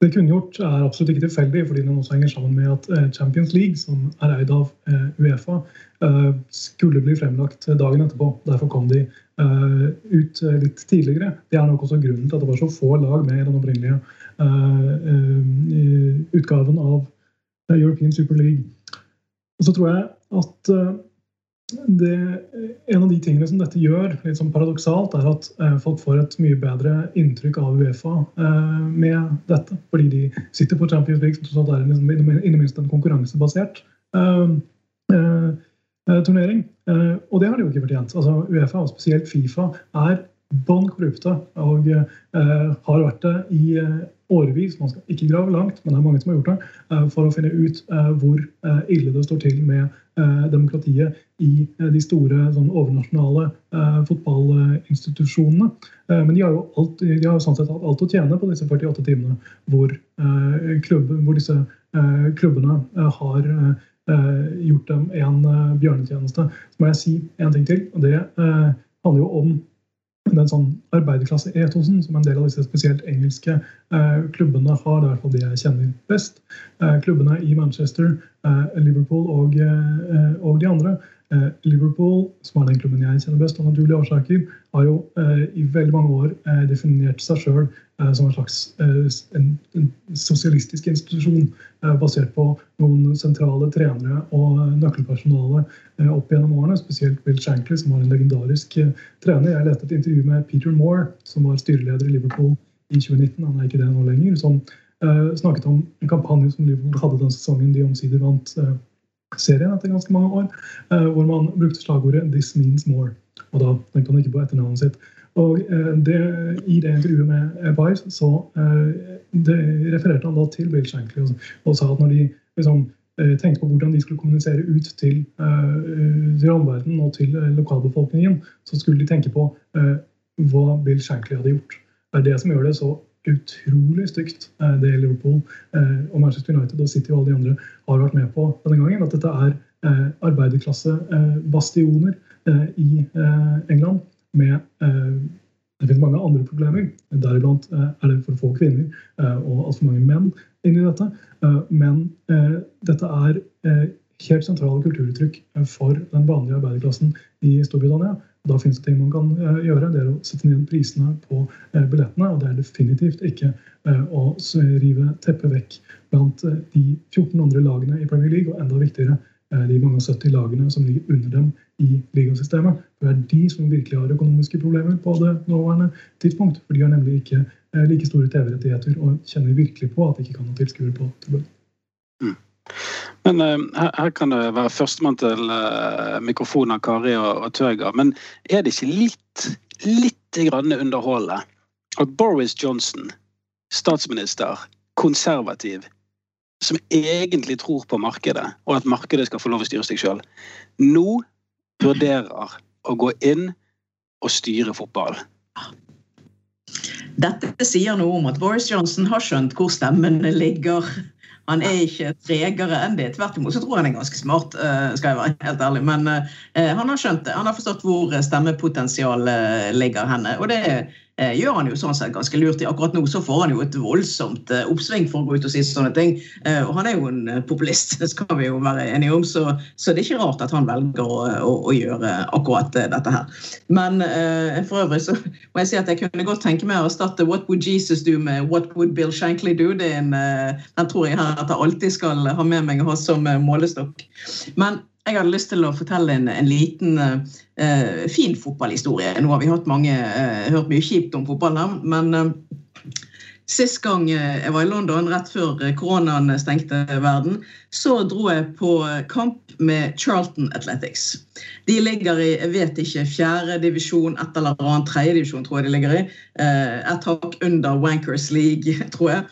det kunngjort, er absolutt ikke tilfeldig, fordi den også henger sammen med at Champions League, som er eid av Uefa, skulle bli fremlagt dagen etterpå. Derfor kom de ut litt tidligere. Det er nok også grunnen til at det var så få lag med i den opprinnelige Eh, eh, utgaven av European Super League. Og så tror jeg at eh, det, en av de tingene som dette gjør, litt sånn paradoksalt, er at folk får et mye bedre inntrykk av Uefa med dette. Fordi de sitter på Champions League, som tross alt er liksom, i det minste en konkurransebasert turnering. og det har de jo ikke fortjent. Altså, Uefa, og spesielt Fifa, er bånn korrupte og har vært det i årevis, man skal ikke grave langt, men det er mange som har gjort det, eh, for å finne ut eh, hvor eh, ille det står til med demokratiet i de store sånn, overnasjonale fotballinstitusjonene. Men de har jo, alt, de har sånn sett hatt alt å tjene på disse 48 timene hvor, klubben, hvor disse klubbene har gjort dem en bjørnetjeneste. Så må jeg si en ting til, og det handler jo om den sånn arbeiderklasse-etosen som en del av disse spesielt engelske eh, klubbene har. Det er i hvert fall det jeg kjenner best. Eh, klubbene i Manchester, eh, Liverpool og, eh, og, de andre. Eh, Liverpool, som er den klubben jeg kjenner best av naturlige årsaker, har jo eh, i veldig mange år definert seg sjøl som en slags en, en sosialistisk institusjon basert på noen sentrale trenere og nøkkelpersonale opp gjennom årene. Spesielt Bill Shankly, som var en legendarisk trener. Jeg lette et intervju med Peter Moore, som var styreleder i Liverpool i 2019. Han er ikke det nå lenger. som snakket om en kampanje som Liverpool hadde den sesongen de omsider vant serien etter ganske mange år, eh, hvor man brukte slagordet 'This means more'. Og da tenkte han ikke på etternavnet sitt. Og eh, det, I det intervjuet med Vice så eh, refererte han da til Bill Shankly og, og sa at når de liksom, tenkte på hvordan de skulle kommunisere ut til, til omverdenen og til lokalbefolkningen, så skulle de tenke på hva Bill Shankly hadde gjort. Det er det som gjør det så utrolig stygt, eh, det Liverpool eh, og Manchester United og City og alle de andre har vært med på denne gangen. At dette er eh, arbeiderklassebastioner i England med det finnes mange andre problemer. Deriblant er det for få kvinner og altfor mange menn inni dette. Men dette er helt sentrale kulturuttrykk for den vanlige arbeiderklassen i Storbritannia. Da finnes det ting man kan eh, gjøre. Det er å sette ned prisene på eh, billettene. Og det er definitivt ikke eh, å rive teppet vekk blant de 14 andre lagene i Premier League, og enda viktigere de mange 70 lagene som ligger under dem i ligasystemet. Det er de som virkelig har økonomiske problemer på det nåværende tidspunkt. For de har nemlig ikke like store TV-rettigheter og kjenner virkelig på at de ikke kan ha tilskuere på tilbud. Men uh, her, her, kan det være førstemann til uh, mikrofonen av Kari og, og Tøger. Men er det ikke litt, litt underholdende at Boris Johnson, statsminister, konservativ, som egentlig tror på markedet, og at markedet skal få lov å styre seg sjøl, nå vurderer å gå inn og styre fotball? Dette sier noe om at Boris Johnson har skjønt hvor stemmene ligger. Han er ikke tregere enn det. Tvert imot så tror jeg han er ganske smart, eh, skal jeg være helt ærlig. Men eh, han har skjønt det. Han har forstått hvor stemmepotensialet ligger henne. Og det Eh, gjør han jo sånn sett ganske lurt i. Akkurat nå så får han jo et voldsomt eh, oppsving for å gå ut og si sånne ting. Eh, og han er jo en populist, <laughs> det skal vi jo være enige om, så, så det er ikke rart at han velger å, å, å gjøre akkurat dette her. Men for øvrig så må jeg si at jeg kunne godt tenke meg å erstatte What would Jesus do med What would Bill Shankly do? Det er en, den tror jeg her at jeg alltid skal ha med meg og ha som målestokk. Men jeg hadde lyst til å fortelle en, en liten uh, fin fotballhistorie. Nå har vi hørt, mange, uh, hørt mye kjipt om fotball her, men uh, Sist gang jeg var i London, rett før koronaen stengte verden, så dro jeg på kamp med Charlton Athletics. De ligger i jeg vet ikke, fjerde divisjon, et eller annet, tredje divisjon tror jeg de ligger i. Et hakk under Wankers League, <laughs> tror jeg.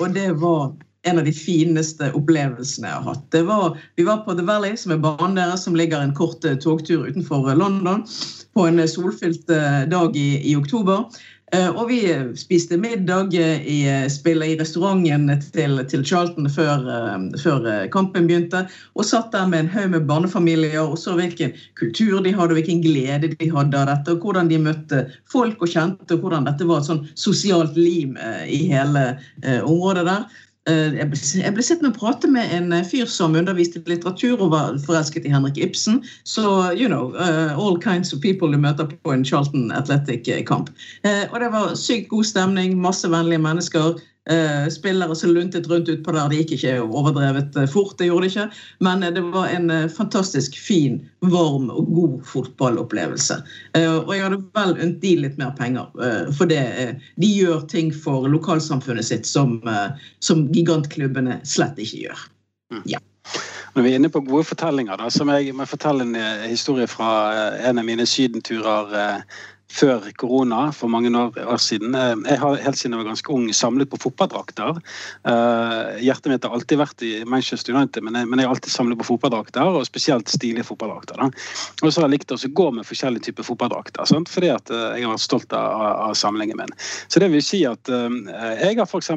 Og det var en av de fineste opplevelsene jeg har hatt. Var, vi var på The Valley, som er banen deres, som ligger en kort eh, togtur utenfor eh, London, på en eh, solfylt dag i, i oktober. Og vi spiste middag i, i restauranten til, til Charlton før, før, kampen begynte. Og satt der med en haug med barnefamilier og så hvilken kultur de hadde, og hvilken glede de hadde av dette. Og hvordan de møtte folk og kjente, og hvordan dette var et sånn sosialt lim i hele området der. Eh, jeg ble, sett med å prate med en eh, fyr som underviste i litteratur og var forelsket i Henrik Ibsen. Så you know, uh, all kinds of people du møter på en Charlton Athletic-kamp. Og det var sykt god stemning, masse vennlige mennesker. Eh, spillere som luntet rundt utpå der. Det gikk ikke overdrevet eh, fort, det gjorde det ikke. Men eh, det var en fantastisk fin, varm og god fotballopplevelse. Og jeg hadde vel unnt de litt mer penger, for det, de gjør ting for lokalsamfunnet sitt som, som gigantklubbene slett ikke gjør. Mm. Ja. Når vi er inne på gode fortellinger, da, så må jeg må fortelle en historie fra en av mine sydenturer før korona for mange år, siden. Eh, jeg har helt siden jeg var ganske ung samlet på fotballdrakter. Uh, hjertet mitt har alltid vært i Manchester United, men jeg, men jeg har alltid samlet på fotballdrakter, og spesielt stilige fotballdrakter. Og så har jeg likt å gå med forskjellige typer fotballdrakter, fordi at uh, jeg har vært stolt av, av, samlingen min. Så det vil si at jeg har f.eks.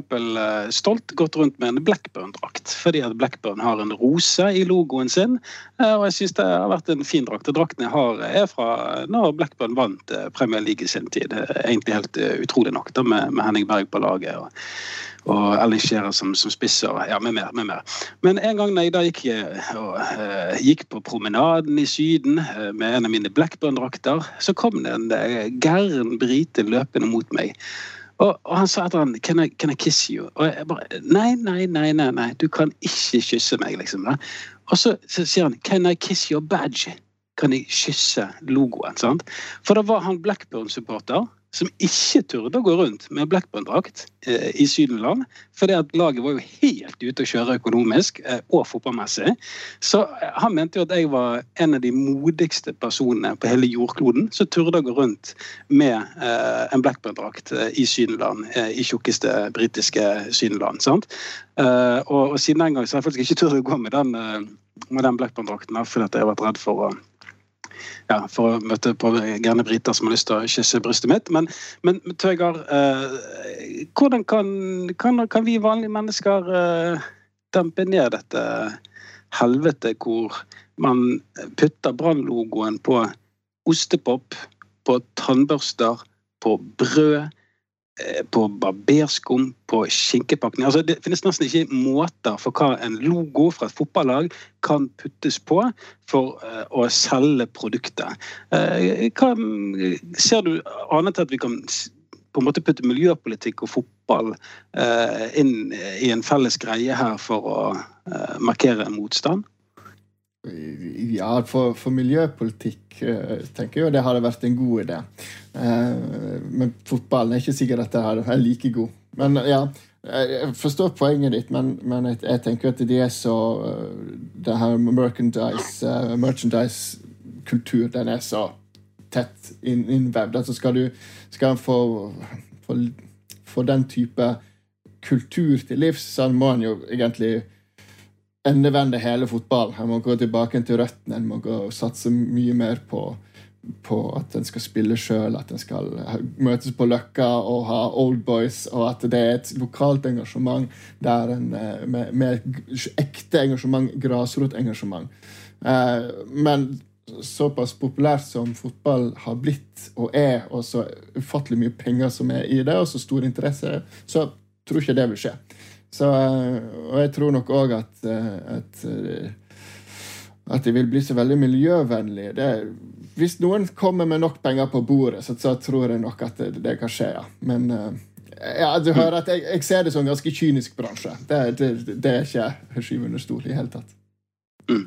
Stolt gått rundt med en Blackburn-drakt, fordi at Blackburn har en rose i logoen sin, og jeg syns det har vært en fin drakt. Og Drakten jeg har, er fra når Blackburn vant uh, Premier League i sin tid. Egentlig helt uh, utrolig nok, da, med, med, Henning Berg på laget. og, og Ellen Scherer som, som spisser. ja, med mer, med mer. Men en gang da jeg da gikk, og, uh, gikk på promenaden i Syden uh, med en av mine Blackburn-drakter, så kom det en gæren brite løpende mot meg. Og, og, han sa etter han can I, can I kiss you? Og jeg bare Nei, nei, nei, nei, nei, du kan ikke kysse meg, liksom. Da. Og så, så sier han Can I kiss your badge? Kan de kysse logoen. sant? For det var han Blackburn-supporter som ikke turde å gå rundt med Blackburn-drakt eh, i Sydenland. For det at laget var jo helt ute å kjøre økonomisk eh, og fotballmessig. Så eh, han mente jo at jeg var en av de modigste personene på hele jordkloden som turde å gå rundt med eh, en Blackburn-drakt eh, i Sydenland, eh, i tjukkeste britiske Sydenland. sant? Og, og, siden den gang så har jeg faktisk ikke turt å gå med den, med den Blackburn-drakten fordi jeg har vært redd for å ja, for å møte på gærne briter som har lyst til å kysse brystet mitt. Men, men Tøygard, eh, hvordan kan, kan, kan, vi vanlige mennesker eh, dempe ned dette helvete hvor man putter Brann-logoen på ostepop, på tannbørster, på brød? Eh, på barberskum, på skinkepakning. Altså, det finnes nesten ikke måter for hva en logo fra et fotballag kan puttes på for uh, å selge produktet. Uh, hva ser du annet at vi kan på en måte putte miljøpolitikk og fotball uh, inn i en felles greie her for å markere en motstand? Ja, for, for, miljøpolitikk eh, tenker jeg jo det hadde vært en god idé. Eh, men fotballen er ikke sikkert at det er like god. Men ja, jeg forstår poenget ditt, men, men jeg, jeg, tenker at de er så eh, Det her merchandise, merchandise kultur, den er så tett innvevd. Altså skal du skal få, få, få den type kultur til livs, så må en jo egentlig endevende hele fotballen. En må gå tilbake til røttene. En må satse mye mer på, på at en skal spille sjøl, at en skal møtes på Løkka og ha Old Boys, og at det er et lokalt engasjement der en, eh, med, med ekte engasjement, grasrotengasjement. Eh, men såpass populært som fotball har blitt og er, og så ufattelig mye penger som er i det, og så stor interesse, så tror jeg ikke det vil skje. Så, eh, og jeg tror nok òg at, eh, at, eh, at de vil bli så veldig miljøvennlige. Det, hvis noen kommer med nok penger på bordet, så, så tror jeg nok at det, det kan skje, ja. Men ja, du hører at jeg, jeg, ser det som en ganske kynisk bransje. Det, det, det er ikke skyve under stol i hele tatt. Mm.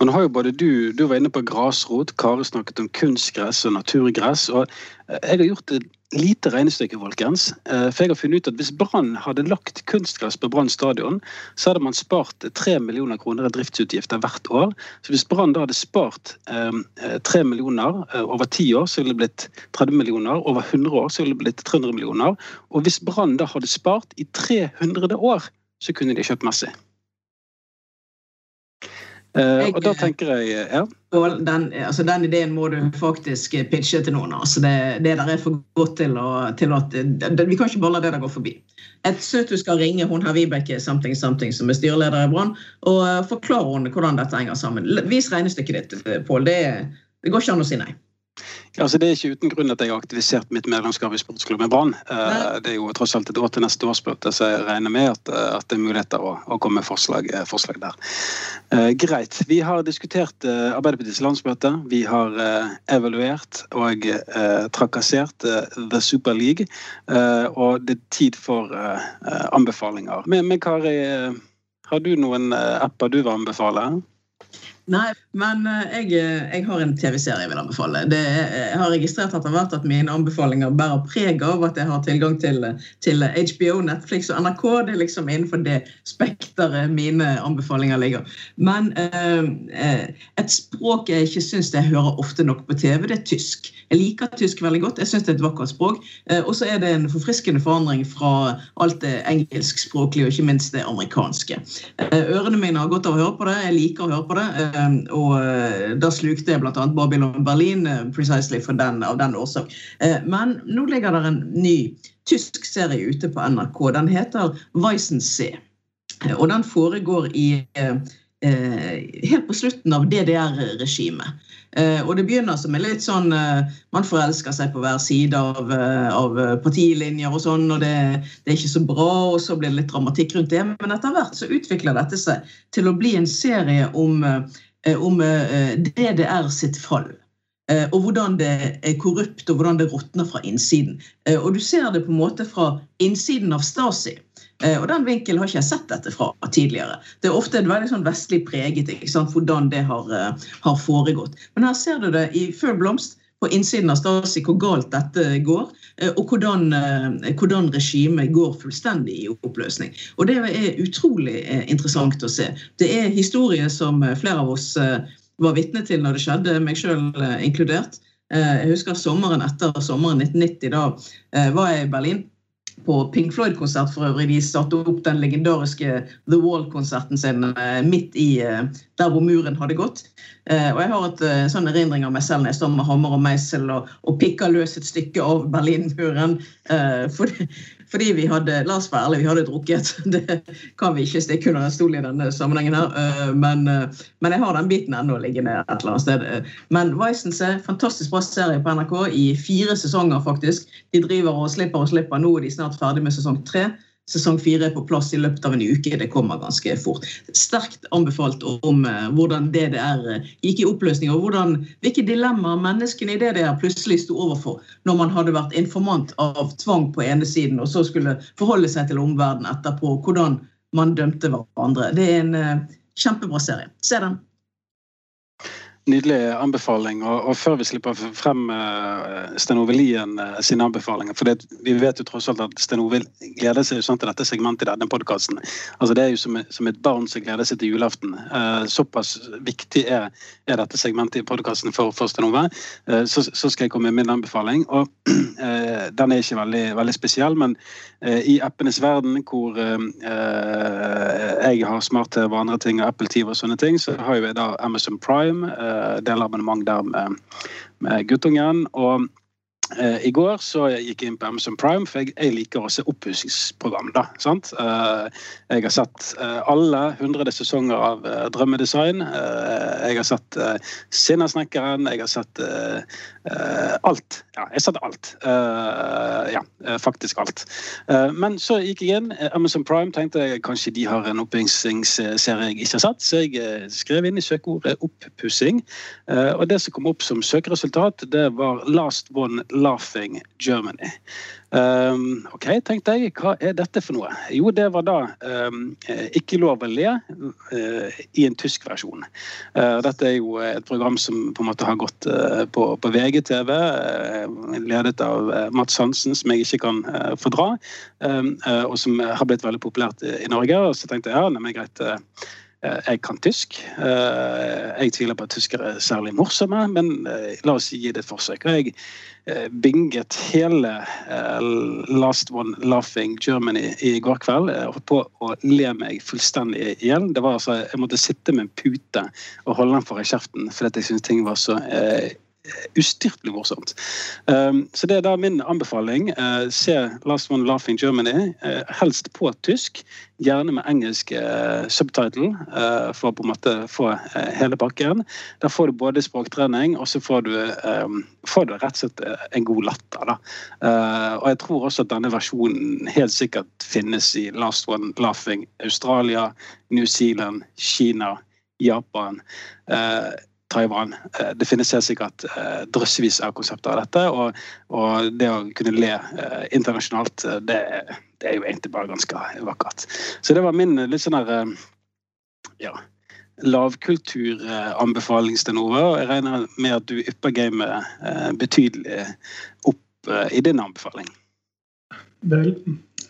Og nå har jo både du, du var inne på grasrot, Kare snakket om kunstgress og naturgress. og eh, Jeg har gjort et lite regnestykke, folkens. Eh, For jeg har funnet ut at hvis Brann hadde lagt kunstgress på Brann stadion, så hadde man spart 3 millioner kroner i driftsutgifter hvert år. Så hvis Brann da hadde spart eh, 3 millioner eh, over 10 år, så ville det blitt 30 millioner. Over 100 år så ville det blitt 300 millioner. Og hvis Brann da hadde spart i 300 år, så kunne de kjøpt Messi. Eh, og da tenker jeg ja. Og den, altså den ideen må du faktisk pitche til noen. altså Det, det der er for godt til, å, til at det, Vi kan ikke bare la det der gå forbi. Et søt du skal ringe hun her Vibeke something, something, som er styreleder i Brann, og forklare henne hvordan dette henger sammen. Vis regnestykket ditt, Pål. Det, det går ikke an å si nei. Altså Det er ikke uten grunn at jeg har aktivisert mitt medlemskap i sportsklubben Brann. Eh, det er jo tross alt et år til neste årsmøte, så jeg regner med at, eh, at det er muligheter å, å komme med forslag, eh, forslag der. Eh, greit. Vi har diskutert eh, Arbeiderpartiets landsmøte. Vi har eh, evaluert og trakassert The Super League. og det er tid for anbefalinger. Men, men Kari, har du noen apper du vil anbefale? Nei, men eh, jeg, eh, jeg har en TV-serie jeg vil anbefale. Det, jeg har registrert etter hvert at mine anbefalinger bærer preg av at jeg har tilgang til, til HBO, Netflix og NRK. Det er liksom innenfor det spekteret mine anbefalinger ligger. Men eh, et språk jeg ikke syns jeg hører ofte nok på TV, det er tysk. Jeg liker tysk veldig godt. Jeg syns det er et vakkert språk. Eh, og så er det en forfriskende forandring fra alt det engelskspråklige og ikke minst det amerikanske. Eh, ørene mine har godt av å høre på det. Jeg liker å høre på det. Ehm, og eh, da slukte jeg bl.a. Babylon Berlin precisely for den, av den årsak. Eh, men nå ligger det en ny tysk serie ute på NRK. Den heter Weissensee. Og den foregår i helt på slutten av DDR-regimet. Og det begynner som en litt sånn Man forelsker seg på hver side av, av partilinjer og sånn, og det, det, er ikke så bra, og så blir det litt dramatikk rundt det. Men etter hvert så utvikler dette seg til å bli en serie om Eh, om eh, DDR sitt fall. Eh, og hvordan det er korrupt og hvordan det råtner fra innsiden. Og du ser det på en måte fra innsiden av Stasi. Og den vinkelen har ikke jeg sett dette fra tidligere. Det er ofte veldig sånn vestlig preget hvordan det har, har, foregått. Men her ser du det i full blomst på innsiden av Stasi hvor galt dette går. Eh, og hvordan, eh, hvordan regimet går fullstendig i oppløsning. Og Det er utrolig eh, interessant å se. Det er historie som flere av oss var vitne til når det skjedde, meg sjøl inkludert. Jeg husker sommeren etter sommeren 1990. Da var jeg i Berlin på Pink Floyd-konsert for øvrig. De satte opp den legendariske The Wall-konserten sin midt i der hvor muren hadde gått. Og jeg har et sånn erindring av meg selv når jeg står med hammer og meisel og, og pikker løs et stykke av Berlinmuren. Fordi, fordi, vi hadde la oss være ærlige, vi hadde drukket. <laughs> Det kan vi ikke stikke under en stol i denne sammenhengen. her, Men, men jeg har den biten ennå liggende et eller annet sted. Men Vicens er fantastisk bra serie på NRK i fire sesonger, faktisk. De driver og slipper og slipper. Nå er de snart ferdig med sesong tre sesong fire er på plass i løpet av en uke. Det kommer ganske fort. Sterkt anbefalt om uh, hvordan DDR uh, gikk i oppløsning, og hvordan, hvilke dilemmaer menneskene i DDR plutselig sto overfor når man hadde vært informant av tvang på ene siden, og så skulle forholde seg til omverdenen etterpå. Hvordan man dømte hverandre. Det er en uh, kjempebra serie. Se den. Nydelig anbefaling. Og, og, før vi slipper frem uh, Sten Ove Lien uh, sine anbefalinger For det, vi vet jo tross alt at Sten Ove gleder seg sånn til dette segmentet i denne podkasten. Altså, det er jo som, som, et barn som gleder seg til julaften. Uh, såpass viktig er, er, dette segmentet i podkasten for, for Sten Ove. Så, så, skal jeg komme med min anbefaling. Og <clears throat> den er ikke veldig, veldig spesiell, men i appenes verden, hvor jeg har smart-TV og andre ting, og Apple TV og sånne ting, så har jo jeg da Amazon Prime Eh, delabonnement der med, med guttungen. og I går så gikk jeg inn på Amazon Prime, for jeg, jeg liker å se oppussingsprogram. Uh, jeg har sett uh, alle hundrede sesonger av Drømmedesign. jeg har sett Sinnasnekkeren. Jeg har sett alt. Ja, jeg har sett alt. ja, faktisk alt. men så gikk jeg inn. Amazon Prime tenkte jeg kanskje de har en oppussingsserie jeg ikke har sett, så jeg skrev inn i søkeordet 'oppussing'. og det som kom opp som søkeresultat, det var Last One Laughing Germany. Um, ok, tenkte jeg, hva er dette for noe? Jo, det var da um, ikke lov å le uh, i en tysk versjon. Uh, dette er jo et program som på en måte har gått uh, på, på, VGTV, ledet av Mats Hansen, som jeg ikke kan fordra, um, og som har blitt veldig populært i, i Norge. Og så tenkte jeg ja, nei, greit Eh, jeg kan tysk. Eh, jeg tviler på at tyskere er særlig morsomme, men eh, la oss gi det et forsøk. Og jeg binget hele Last One Laughing Germany i går kveld på å le meg fullstendig i hjel. Altså, Jeg måtte sitte med en pute og holde den for i kjeften fordi jeg syntes ting var så ustyrtelig morsomt. Um, så det er da min anbefaling. Uh, se Last One Laughing Germany, uh, helst på tysk. Gjerne med engelsk uh, subtitle for å på en måte få hele pakken. Der får du både språktrening, og så får du, um, får du rett og slett en god latter. Og jeg tror også at denne versjonen helt sikkert finnes i Last One Laughing Australia, New Zealand, Kina, Japan. Uh, Taiwan. Eh, det finnes helt sikkert eh, drøssevis av konsepter av dette. Og, og, det å kunne le eh, internasjonalt, det, det, er jo egentlig bare ganske vakkert. Så det var min litt sånn her ja, lavkulturanbefaling, Sten Ove. Og jeg regner med at du ypper gamet betydelig opp i din anbefaling. Vel,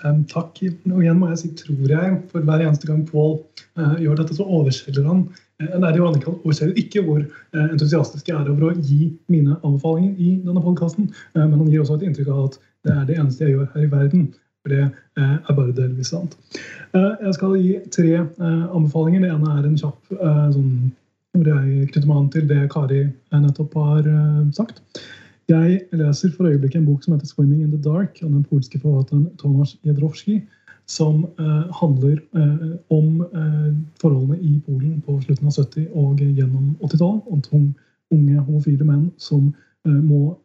um, takk. Og igjen må jeg si tror jeg, for hver eneste gang Pål uh, gjør dette, så overselger han Eh, Nei, det Annika overser ikke hvor eh, entusiastisk jeg er over å gi mine anbefalinger i denne podkasten. Eh, men han gir også et inntrykk av at det er det eneste jeg gjør her i verden. For det er bare delvis sant. Jeg skal gi tre anbefalinger. Det ene er en kjapp sånn, hvor jeg knytter meg an til det Kari nettopp har sagt. Jeg leser for øyeblikket en bok som heter 'Swimming in the Dark' av den polske forfatteren Tomasz Jedrowski som eh, handler eh, om eh, forholdene i Polen på slutten av 70- og gjennom 80-tallet. Om unge homofile menn som må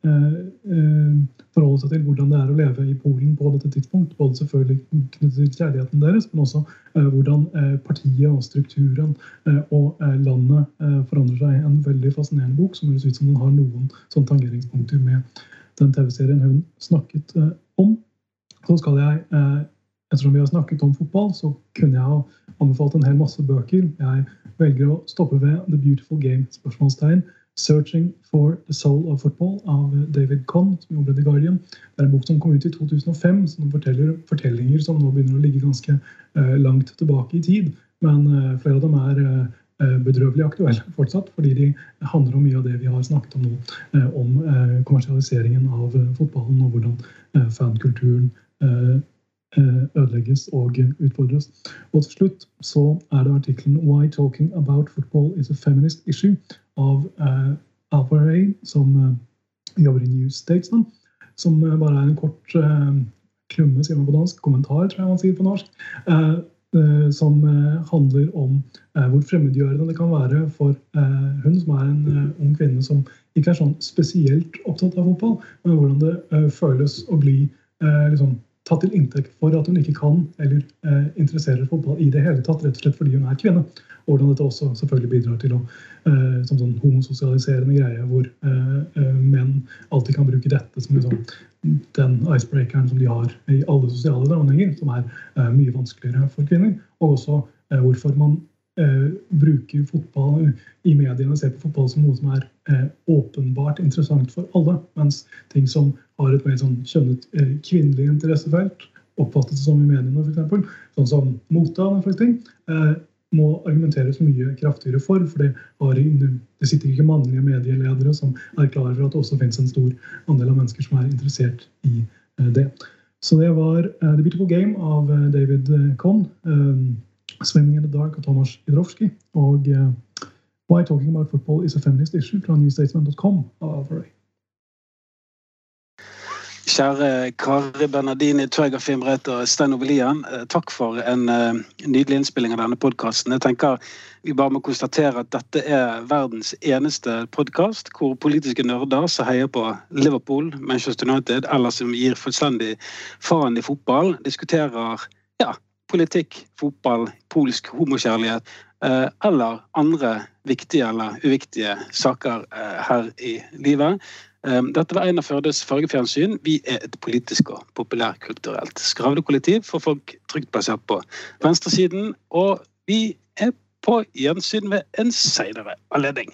forholde seg til hvordan det er å leve i Polen på dette tidspunkt. Både selvfølgelig knyttet til kjærligheten deres, men også hvordan partiet og strukturen og landet forandrer seg. En veldig fascinerende bok som høres ut som den har noen sånn tangeringspunkter med den TV-serien hun snakket om. Så skal jeg Ettersom vi har snakket om fotball, så kunne jeg ha anbefalt en hel masse bøker. Jeg velger å stoppe ved The Beautiful Game. spørsmålstegn. 'Searching for the Soul of Football' av David Conn, som jobber i The Guardian. Det er en bok som kom ut i 2005, som forteller fortellinger som nå begynner å ligge ganske uh, langt tilbake i tid. Men uh, flere av dem er uh, bedrøvelig aktuelle fortsatt, fordi de handler om mye av det vi har snakket om nå. Om kommersialiseringen av fotballen og hvordan fankulturen Eh, ødelegges og utfordres. Og til slutt så er det artikkelen 'Why Talking About Football is a Feminist Issue' av uh, Alpha som uh, jobber i New Statesman. Som uh, bare er en kort uh, klumme, sier man på dansk, kommentar, tror jeg man sier på norsk. som handler om hvor fremmedgjørende det kan være for hun som er en ung kvinne som ikke er sånn spesielt opptatt av fotball, men hvordan det føles å bli liksom tatt til inntekt for at hun ikke kan eller eh, interesserer fotball i det hele tatt, rett og slett fordi hun er kvinne. Og hvordan dette også selvfølgelig bidrar til å eh, som sånn homososialiserende greie, hvor eh, eh, menn alltid kan bruke dette som liksom, den icebreakeren som de har i alle sosiale sammenhenger, som er eh, mye vanskeligere for kvinner. Og også eh, hvorfor man bruker fotball i mediene ser på fotball som noe som er åpenbart interessant for alle, mens ting som har et mer sånn kjønnet eh, kvinnelig interessefelt, oppfattet som i mediene f.eks., sånn som mote og den slags ting, eh, må argumenteres mye kraftigere for. For det, har, det sitter ikke mannlige medieledere som er klar over at det også finnes en stor andel av mennesker som er interessert i eh, det. Så det var uh, The Beautiful Game av David Conn. 'Swimming in the Dark' av Thomas Jidrowski. Og 'Why Talking About Football Is a Feminist Issue' fra newstatesman.com av Alvaray. Kjære Kari Bernardini, Tøyger Fimbreit og Stein Ovelian. Eh, takk for en uh, nydelig innspilling av denne podkasten. Jeg tenker vi bare må konstatere at dette er verdens eneste podkast hvor politiske nerder som heier på Liverpool, Manchester United eller som gir fullstendig faen i fotball, diskuterer ja, politikk, fotball, polsk homokjærlighet eh, eller andre viktige eller uviktige saker eh, her i livet. Um, Dette var en av Førdes fargefjernsyn. Vi er et politisk og populærkulturelt skravlekollektiv for folk trygt plassert på venstresiden. Og vi er på gjensyn ved en seinere anledning.